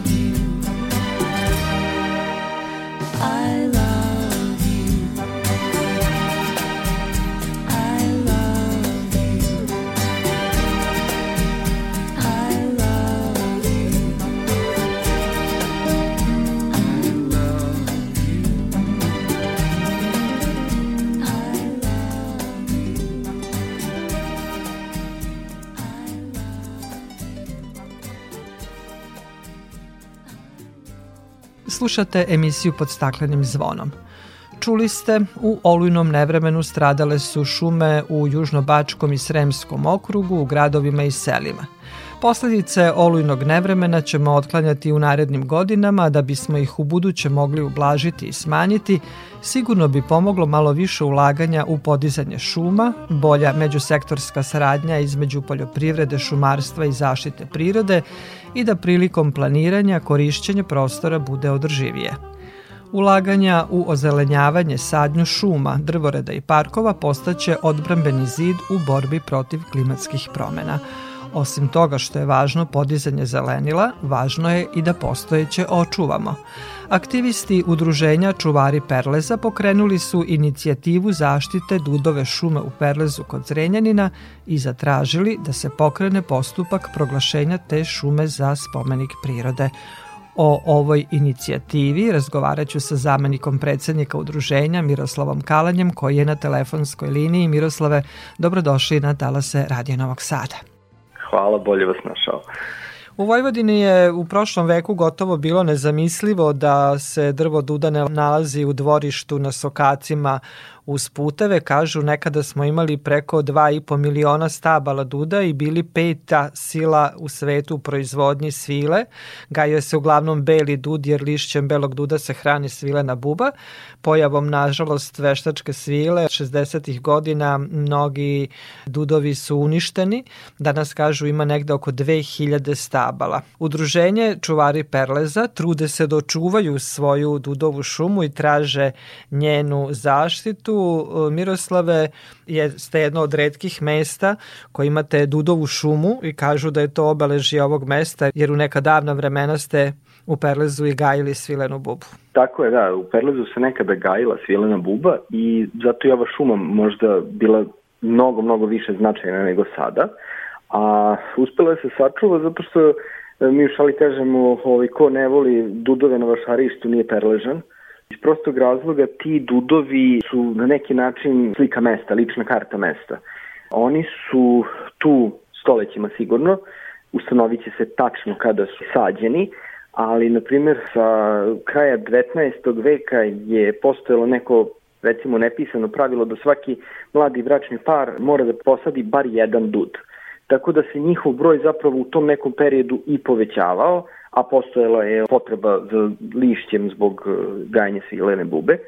Slušate emisiju pod staklenim zvonom. Čuli ste, u olujnom nevremenu stradale su šume u Južnobačkom i Sremskom okrugu, u gradovima i selima. Posledice olujnog nevremena ćemo otklanjati u narednim godinama, da bismo ih u buduće mogli ublažiti i smanjiti, sigurno bi pomoglo malo više ulaganja u podizanje šuma, bolja međusektorska saradnja između poljoprivrede, šumarstva i zaštite prirode i da prilikom planiranja korišćenje prostora bude održivije. Ulaganja u ozelenjavanje, sadnju šuma, drvoreda i parkova postaće odbrambeni zid u borbi protiv klimatskih promena. Osim toga što je važno podizanje zelenila, važno je i da postojeće očuvamo. Aktivisti udruženja Čuvari Perleza pokrenuli su inicijativu zaštite Dudove šume u Perlezu kod Zrenjanina i zatražili da se pokrene postupak proglašenja te šume za spomenik prirode. O ovoj inicijativi razgovarat ću sa zamenikom predsednika udruženja Miroslavom Kalanjem koji je na telefonskoj liniji. Miroslave, dobrodošli na Talase Radio Novog Sada. Hvala, bolje vas našao. U Vojvodini je u prošlom veku gotovo bilo nezamislivo da se drvo duda ne nalazi u dvorištu na sokacima uz puteve. Kažu nekada smo imali preko 2,5 miliona stabala duda i bili peta sila u svetu u proizvodnji svile. Gajio se uglavnom beli dud jer lišćem belog duda se hrani svilena buba. Pojavom, nažalost, veštačke svile 60. godina mnogi dudovi su uništeni. Danas kažu ima negde oko 2000 stabala. Udruženje Čuvari Perleza trude se da očuvaju svoju dudovu šumu i traže njenu zaštitu Miroslave jeste jedno od redkih mesta koji imate Dudovu šumu i kažu da je to obeležje ovog mesta jer u neka davna vremena ste u Perlezu i gajili svilenu bubu. Tako je, da. U Perlezu se nekada gajila svilena buba i zato je ova šuma možda bila mnogo, mnogo više značajna nego sada. A uspela je se sačuva zato što mi u šali kažemo ovaj, ko ne voli dudove na vašarištu nije perležan. Iz prostog razloga ti dudovi su na neki način slika mesta, lična karta mesta. Oni su tu stolećima sigurno, ustanovit će se tačno kada su sađeni, ali na primjer sa kraja 19. veka je postojalo neko recimo nepisano pravilo da svaki mladi bračni par mora da posadi bar jedan dud. Tako da se njihov broj zapravo u tom nekom periodu i povećavao, a postojala je potreba za lišćem zbog e, gajanja svilene bube.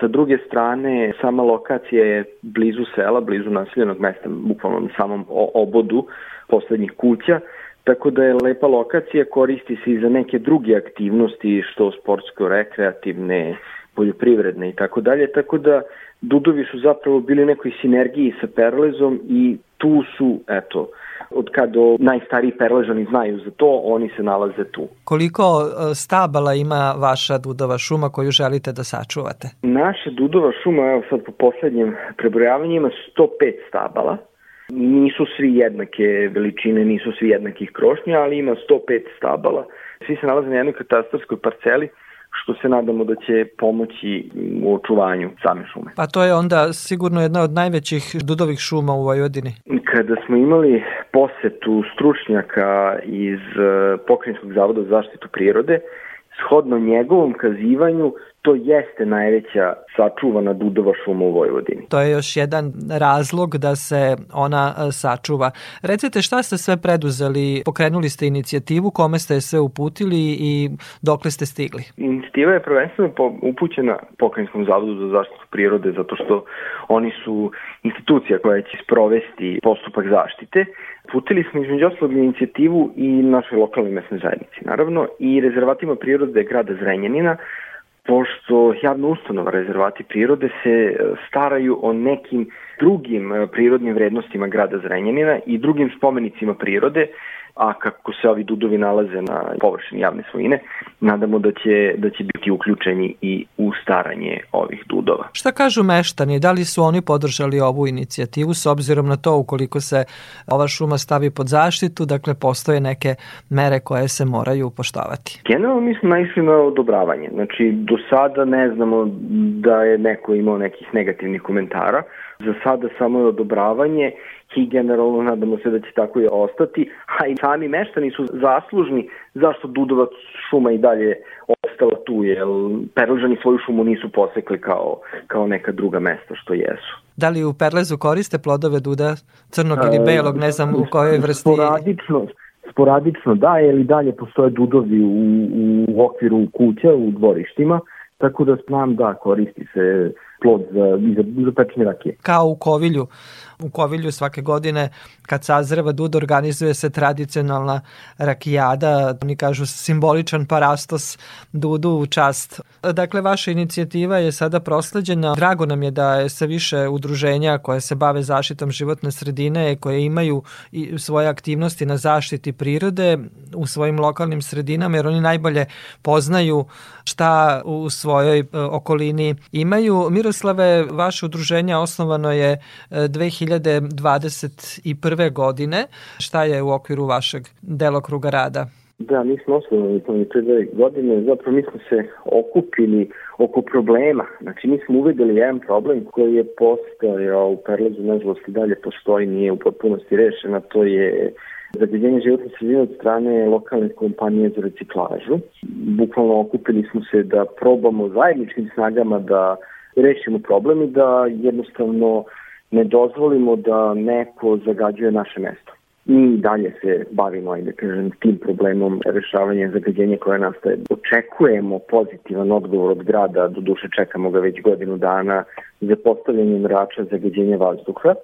Sa druge strane, sama lokacija je blizu sela, blizu naseljenog mesta, bukvalno na samom obodu poslednjih kuća, tako da je lepa lokacija, koristi se i za neke druge aktivnosti, što sportsko-rekreativne, poljoprivredne i tako dalje, tako da Dudovi su zapravo bili nekoj sinergiji sa Perlezom i tu su, eto, od kada najstariji perležani znaju za to, oni se nalaze tu. Koliko e, stabala ima vaša Dudova šuma koju želite da sačuvate? Naša Dudova šuma, evo sad po poslednjem prebrojavanju, ima 105 stabala. Nisu svi jednake veličine, nisu svi jednakih krošnja, ali ima 105 stabala. Svi se nalaze na jednoj katastarskoj parceli što se nadamo da će pomoći u očuvanju same šume. Pa to je onda sigurno jedna od najvećih dudovih šuma u Vojvodini. Kada smo imali posetu stručnjaka iz eh, Pokrenjskog zavoda za zaštitu prirode, shodno njegovom kazivanju to jeste najveća sačuvana dudova šuma u Vojvodini. To je još jedan razlog da se ona e, sačuva. Recite šta ste sve preduzeli, pokrenuli ste inicijativu, kome ste je sve uputili i dokle ste stigli? Inicijativa je prvenstveno upućena Pokrajinskom zavodu za zaštitu prirode zato što oni su institucija koja će sprovesti postupak zaštite. Putili smo između ostalog inicijativu i našoj lokalnoj mesnoj zajednici, naravno, i rezervatima prirode grada Zrenjanina, pošto javna ustanova rezervati prirode se e, staraju o nekim drugim e, prirodnim vrednostima grada Zrenjanina i drugim spomenicima prirode, a kako se ovi dudovi nalaze na površini javne svojine, nadamo da će, da će biti uključeni i u staranje ovih dudova. Šta kažu meštani? Da li su oni podržali ovu inicijativu s obzirom na to ukoliko se ova šuma stavi pod zaštitu, dakle postoje neke mere koje se moraju poštovati? Generalno mi smo naišli na odobravanje. Znači, do sada ne znamo da je neko imao nekih negativnih komentara. Za sada samo je odobravanje i generalno nadamo se da će tako i ostati, a i sami meštani su zaslužni zašto Dudovac šuma i dalje ostala tu, jer Perležani svoju šumu nisu posekli kao, kao neka druga mesta što jesu. Da li u Perlezu koriste plodove duda crnog ili belog, ne znam u kojoj vrsti? Sporadično, sporadično da, ili dalje postoje dudovi u, u okviru kuća, u dvorištima, tako da znam da koristi se plod za, za, za pečenje rakije. Kao u Kovilju, u Kovilju svake godine kad sazreva dud organizuje se tradicionalna rakijada, oni kažu simboličan parastos dudu u čast. Dakle, vaša inicijativa je sada prosleđena. Drago nam je da je sve više udruženja koje se bave zaštitom životne sredine, koje imaju i svoje aktivnosti na zaštiti prirode u svojim lokalnim sredinama, jer oni najbolje poznaju šta u svojoj e, okolini imaju. Miroslave, vaše udruženje osnovano je 2021 2021. godine. Šta je u okviru vašeg delokruga rada? Da, mi smo osnovali pre dve godine, zapravo mi smo se okupili oko problema. Znači, mi smo uvedeli jedan problem koji je postojao u Perlezu, nažalost i dalje postoji, nije u potpunosti rešena, to je zagađenje životne sredine od strane lokalne kompanije za reciklažu. Bukvalno okupili smo se da probamo zajedničkim snagama da rešimo problem i da jednostavno ne dozvolimo da neko zagađuje naše mesto. Mi dalje se bavimo, ajde kažem, tim problemom rešavanja zagađenja koje nastaje. Očekujemo pozitivan odgovor od grada, do duše čekamo ga već godinu dana za postavljanje mrača zagađenja vazduha.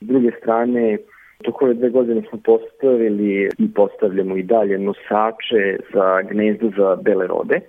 S druge strane, toko ove dve godine smo postavili i postavljamo i dalje nosače za gnezdo za bele rode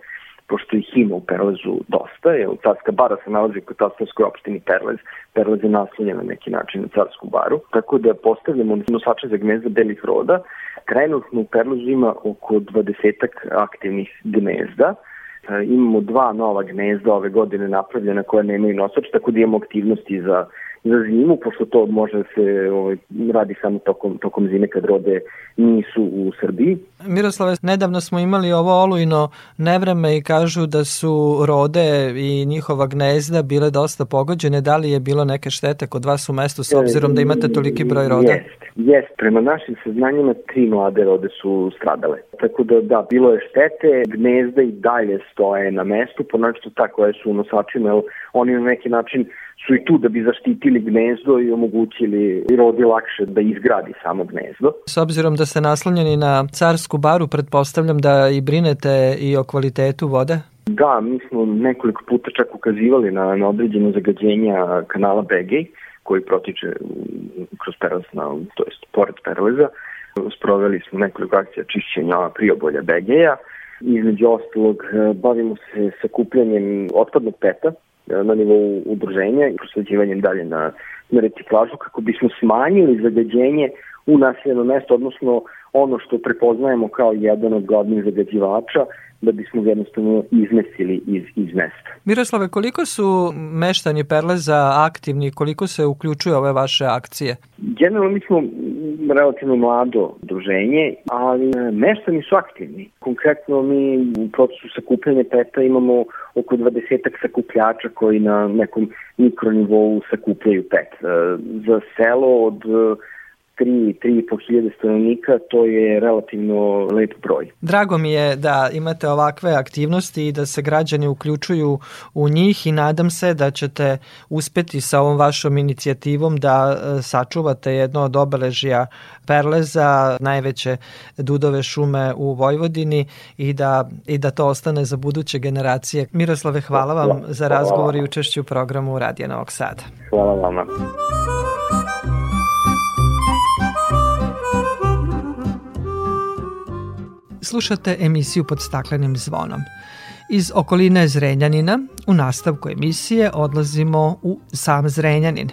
pošto ih ima u Perlezu dosta, jer Carska bara se nalazi u katastarskoj opštini Perlez, Perlez je naslonjen na neki način na Carsku baru, tako da postavljamo nosače za gnezda belih roda. Trenutno u Perlezu ima oko 20 aktivnih gnezda, e, imamo dva nova gnezda ove godine napravljena koja nemaju nosač, tako da imamo aktivnosti za za zimu, pošto to može da se ovaj, radi samo tokom, tokom zime kad rode nisu u Srbiji. Miroslave, nedavno smo imali ovo olujno nevreme i kažu da su rode i njihova gnezda bile dosta pogođene. Da li je bilo neke štete kod vas u mestu s obzirom da imate toliki broj roda? Jeste, jest. Prema našim saznanjima tri mlade rode su stradale. Tako da da, bilo je štete, gnezda i dalje stoje na mestu, ponačno ta koje su u nosačima, jer oni na neki način su i tu da bi zaštitili gnezdo i omogućili rodi lakše da izgradi samo gnezdo. S obzirom da ste naslanjeni na carsku baru, pretpostavljam da i brinete i o kvalitetu vode? Da, mi smo nekoliko puta čak ukazivali na, na određene zagađenja kanala Begej, koji protiče kroz Perles, na, to jest pored Perleza. Sproveli smo nekoliko akcija čišćenja priobolja Begeja. Između ostalog, bavimo se sakupljanjem otpadnog peta, na nivou udruženja i prosleđivanjem dalje na, na reciklažu kako bismo smanjili zagađenje u naseljeno mesto, odnosno ono što prepoznajemo kao jedan od glavnih zagađivača, da bismo jednostavno izmestili iz, iz mesta. Miroslave, koliko su meštani Perleza aktivni, koliko se uključuju ove vaše akcije? Generalno mi smo relativno mlado druženje, ali meštani su aktivni. Konkretno mi u procesu sakupljanja peta imamo oko 20 sakupljača koji na nekom mikronivou sakupljaju pet. Za selo od 3, 3,5 hiljade stanovnika, to je relativno lep broj. Drago mi je da imate ovakve aktivnosti i da se građani uključuju u njih i nadam se da ćete uspeti sa ovom vašom inicijativom da e, sačuvate jedno od obeležija Perleza, najveće dudove šume u Vojvodini i da, i da to ostane za buduće generacije. Miroslave, hvala vam za razgovor i učešću u programu Radija Novog Sada. Hvala vama. Slušate emisiju pod staklenim zvonom. Iz okoline Zrenjanina u nastavku emisije odlazimo u sam Zrenjanin.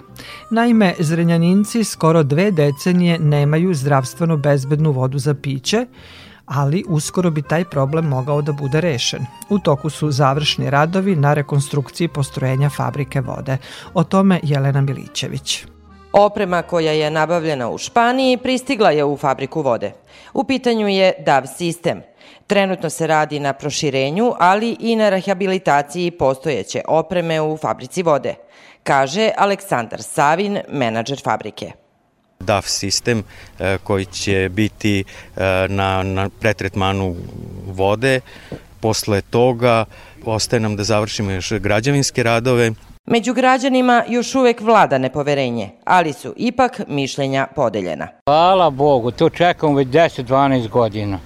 Naime, Zrenjaninci skoro dve decenije nemaju zdravstveno bezbednu vodu za piće, ali uskoro bi taj problem mogao da bude rešen. U toku su završni radovi na rekonstrukciji postrojenja fabrike vode. O tome Jelena Milićević. Oprema koja je nabavljena u Španiji pristigla je u fabriku vode. U pitanju je DAV sistem. Trenutno se radi na proširenju, ali i na rehabilitaciji postojeće opreme u fabrici vode, kaže Aleksandar Savin, menadžer fabrike. DAF sistem e, koji će biti e, na, na pretretmanu vode. Posle toga ostaje nam da završimo još građevinske radove Među građanima još uvek vlada nepoverenje, ali su ipak mišljenja podeljena. Hvala Bogu, to čekamo već 10-12 godina.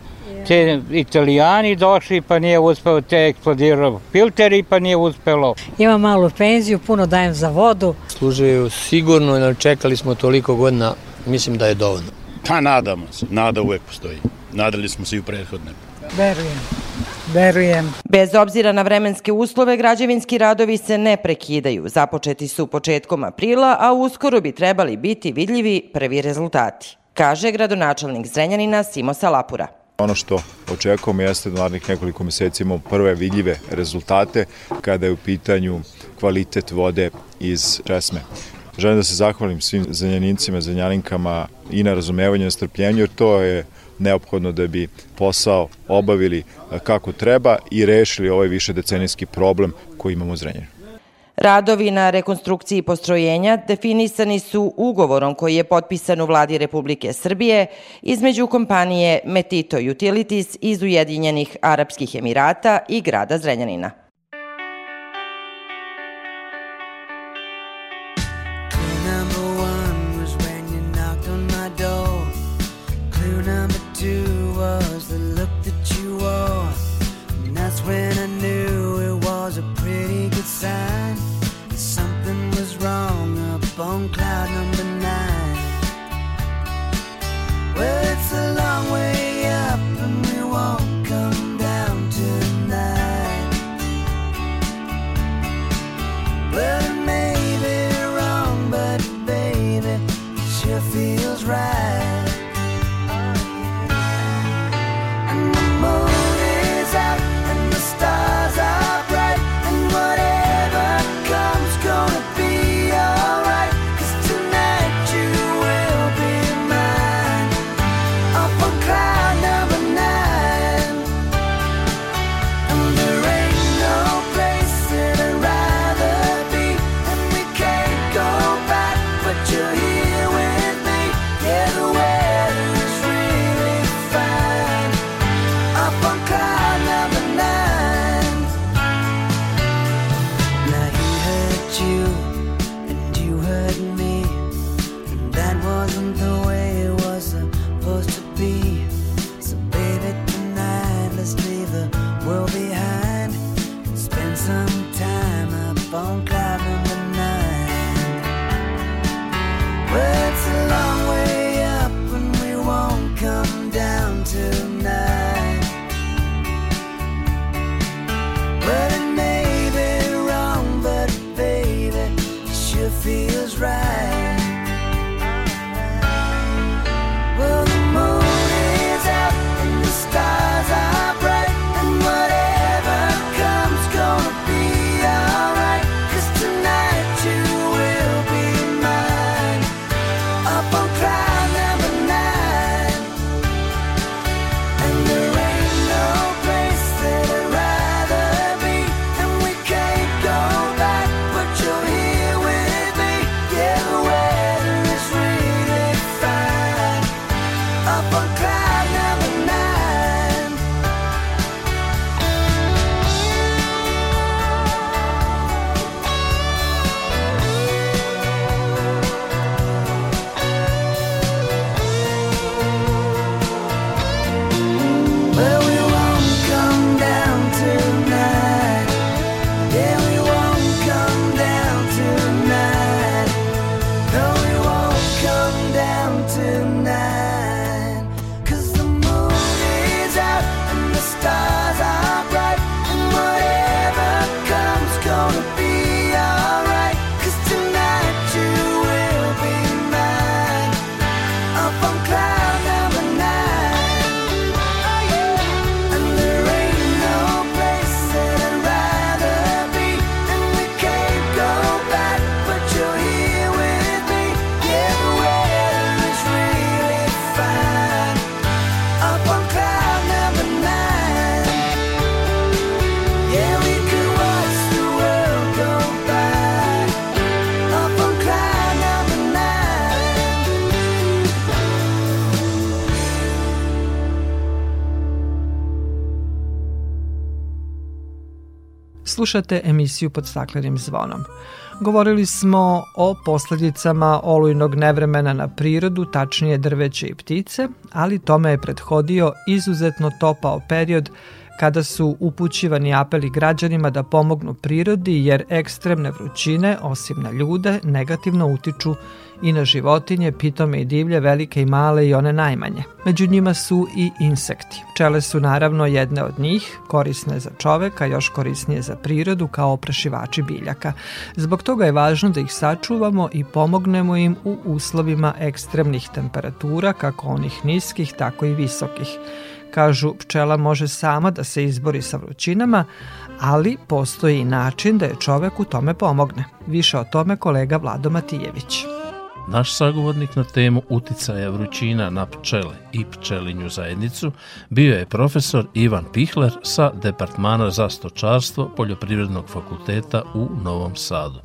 Te italijani došli pa nije uspelo, te eksplodirao filteri pa nije uspelo. Imam malu penziju, puno dajem za vodu. Služaju sigurno, jer čekali smo toliko godina, mislim da je dovoljno. Pa nadamo se, nada uvek postoji. Nadali smo se i u prethodne. Verujem. Verujem. Bez obzira na vremenske uslove, građevinski radovi se ne prekidaju. Započeti su početkom aprila, a uskoro bi trebali biti vidljivi prvi rezultati, kaže gradonačelnik Zrenjanina Simo Salapura. Ono što očekujemo jeste da narednih nekoliko meseci imamo prve vidljive rezultate kada je u pitanju kvalitet vode iz česme. Želim da se zahvalim svim zanjanincima, zanjaninkama i na razumevanju i na strpljenju, jer to je neophodno da bi posao obavili kako treba i rešili ovaj više decenijski problem koji imamo u Zrenjaninu. Radovi na rekonstrukciji postrojenja definisani su ugovorom koji je potpisan u vladi Republike Srbije između kompanije Metito Utilities iz Ujedinjenih Arapskih Emirata i grada Zrenjanina. Slušate emisiju pod staklenim zvonom. Govorili smo o posledicama olujnog nevremena na prirodu, tačnije drveće i ptice, ali tome je prethodio izuzetno topao period kada su upućivani apeli građanima da pomognu prirodi jer ekstremne vrućine, osim na ljude, negativno utiču i na životinje, pitome i divlje, velike i male i one najmanje. Među njima su i insekti. Pčele su naravno jedne od njih, korisne za čoveka, još korisnije za prirodu kao oprašivači biljaka. Zbog toga je važno da ih sačuvamo i pomognemo im u uslovima ekstremnih temperatura, kako onih niskih, tako i visokih. Kažu, pčela može sama da se izbori sa vrućinama, ali postoji i način da je čovek u tome pomogne. Više o tome kolega Vlado Matijević. Naš sagovornik na temu uticaja vrućina na pčele i pčelinju zajednicu bio je profesor Ivan Pihler sa Departmana za stočarstvo Poljoprivrednog fakulteta u Novom Sadu.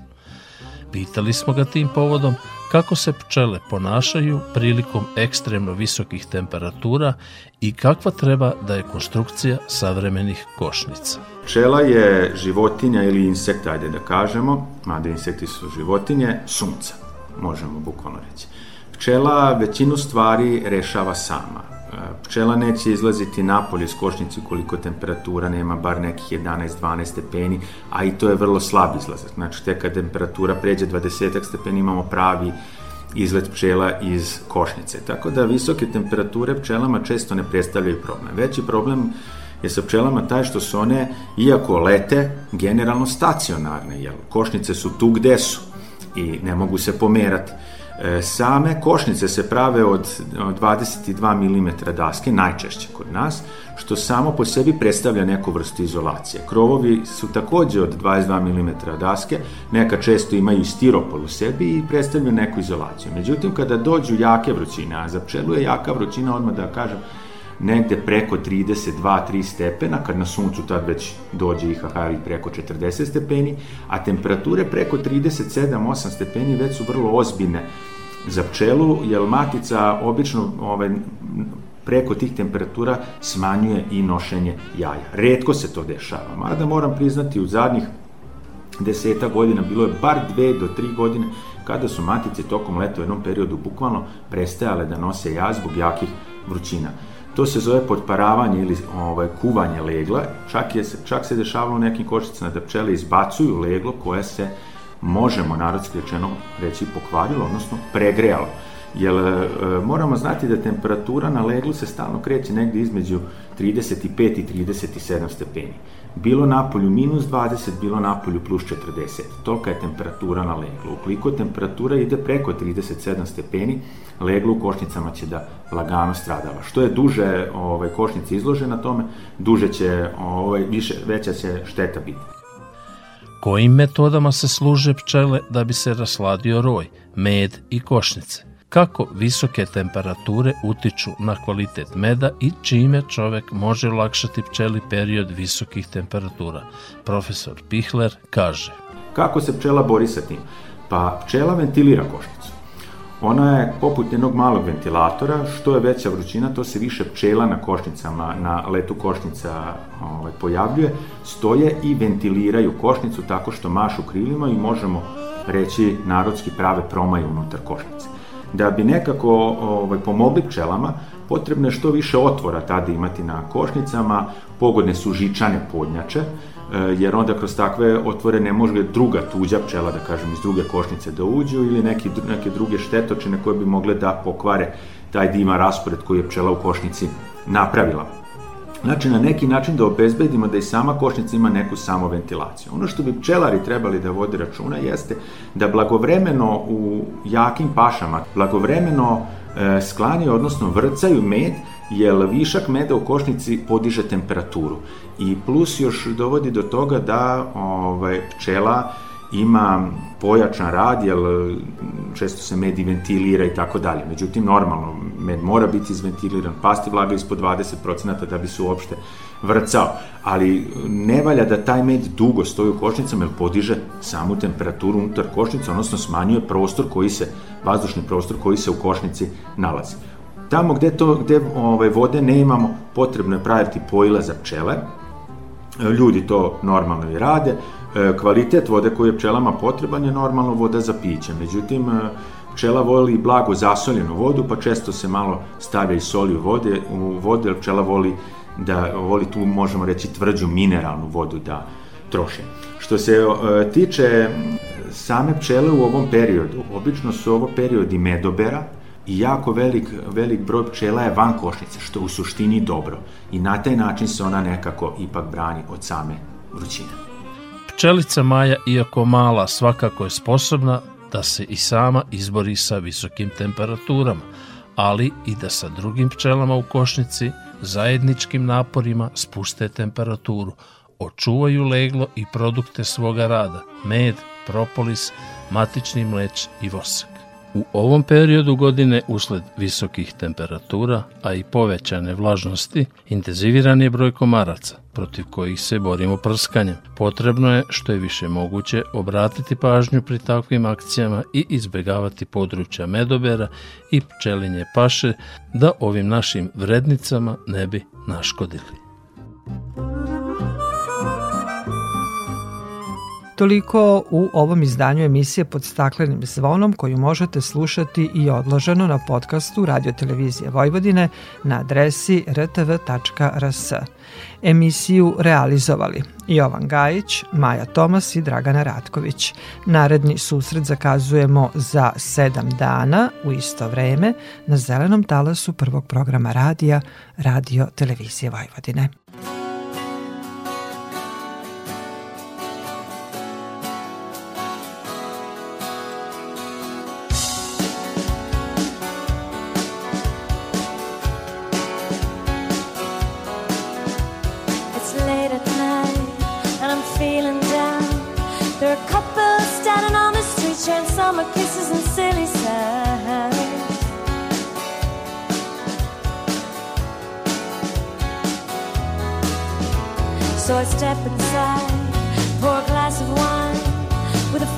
Pitali smo ga tim povodom kako se pčele ponašaju prilikom ekstremno visokih temperatura i kakva treba da je konstrukcija savremenih košnica. Pčela je životinja ili insekt, ajde da kažemo, mada insekti su životinje, sunca, možemo bukvalno reći. Pčela većinu stvari rešava sama. Pčela neće izlaziti napolje iz košnice koliko temperatura nema, bar nekih 11-12 stepeni, a i to je vrlo slab izlazak. Znači, tek kad temperatura pređe 20 stepeni imamo pravi izlet pčela iz košnice. Tako da visoke temperature pčelama često ne predstavljaju problem. Veći problem je sa pčelama taj što su one, iako lete, generalno stacionarne, jer košnice su tu gde su i ne mogu se pomerati. E, Same košnice se prave od od 22 mm daske, najčešće kod nas, što samo po sebi predstavlja neku vrstu izolacije. Krovovi su takođe od 22 mm daske, neka često imaju stiropol u sebi i predstavljaju neku izolaciju. Međutim, kada dođu jake vrućine, a za pčelu je jaka vrućina, odmah da kažem, negde preko 32-3 stepena, kad na suncu tad već dođe i preko 40 stepeni, a temperature preko 37-8 stepeni već su vrlo ozbiljne za pčelu, jer matica obično ove, preko tih temperatura smanjuje i nošenje jaja. Redko se to dešava, mada moram priznati u zadnjih deseta godina, bilo je bar dve do tri godine kada su matice tokom leta u jednom periodu bukvalno prestajale da nose jaja zbog jakih vrućina. To se zove podparavanje ili ovaj, kuvanje legla. Čak, je, čak se dešavalo u nekim košicama da pčele izbacuju leglo koje se možemo narodski rečeno reći pokvarilo, odnosno pregrejalo. Jer e, moramo znati da temperatura na leglu se stalno kreće negde između 35 i 37 stepeni. Bilo napolju minus 20, bilo napolju plus 40. Tolika je temperatura na leglu. Ukoliko temperatura ide preko 37 stepeni, leglo u košnicama će da lagano stradava. Što je duže ovaj, košnica izložena tome, duže će, ovaj, više, veća će šteta biti. Kojim metodama se služe pčele da bi se rasladio roj, med i košnice? Kako visoke temperature utiču na kvalitet meda i čime čovek može olakšati pčeli period visokih temperatura? Profesor Pihler kaže. Kako se pčela bori sa tim? Pa pčela ventilira košnicu. Ona je poput jednog malog ventilatora, što je veća vrućina, to se više pčela na košnicama, na letu košnica ovaj, pojavljuje, stoje i ventiliraju košnicu tako što mašu krilima i možemo reći narodski prave promaje unutar košnice. Da bi nekako ovaj, pomogli pčelama, potrebno je što više otvora tada imati na košnicama, pogodne su žičane podnjače, jer onda kroz takve otvore ne može druga tuđa pčela, da kažem, iz druge košnice da uđu ili neki, neke druge štetočine koje bi mogle da pokvare taj dima raspored koji je pčela u košnici napravila. Znači, na neki način da obezbedimo da i sama košnica ima neku samoventilaciju. Ono što bi pčelari trebali da vode računa jeste da blagovremeno u jakim pašama, blagovremeno e, sklani, odnosno vrcaju med, jer višak meda u košnici podiže temperaturu. I plus još dovodi do toga da ovaj, pčela ima pojačan rad, jer često se med i ventilira i tako dalje. Međutim, normalno, med mora biti izventiliran, pasti vlaga ispod 20% da bi se uopšte vrcao. Ali ne valja da taj med dugo stoji u košnicama, jer podiže samu temperaturu unutar košnice, odnosno smanjuje prostor koji se, vazdušni prostor koji se u košnici nalazi. Tamo gde, to, gde ovaj, vode ne imamo, potrebno je praviti pojila za pčele. Ljudi to normalno i rade. E, kvalitet vode koji je pčelama potreban je normalno voda za piće. Međutim, e, pčela voli blago zasoljenu vodu, pa često se malo stavlja i soli u vode, u vode, jer pčela voli da voli tu, možemo reći, tvrđu mineralnu vodu da troše. Što se e, tiče same pčele u ovom periodu, obično su ovo periodi medobera, i jako velik, velik broj pčela je van košnice, što u suštini dobro. I na taj način se ona nekako ipak brani od same vrućine. Pčelica Maja, iako mala, svakako je sposobna da se i sama izbori sa visokim temperaturama, ali i da sa drugim pčelama u košnici zajedničkim naporima spuste temperaturu, očuvaju leglo i produkte svoga rada, med, propolis, matični mleć i vosak. U ovom periodu godine, usled visokih temperatura, a i povećane vlažnosti, intenziviran je broj komaraca, protiv kojih se borimo prskanjem. Potrebno je, što je više moguće, obratiti pažnju pri takvim akcijama i izbegavati područja medobera i pčelinje paše da ovim našim vrednicama ne bi naškodili. Toliko u ovom izdanju emisije pod staklenim zvonom koju možete slušati i odloženo na podcastu Radio Televizije Vojvodine na adresi rtv.rs. Emisiju realizovali Jovan Gajić, Maja Tomas i Dragana Ratković. Naredni susret zakazujemo za sedam dana u isto vreme na zelenom talasu prvog programa radija Radio Televizije Vojvodine. And silly signs. So I step inside, pour a glass of wine. With a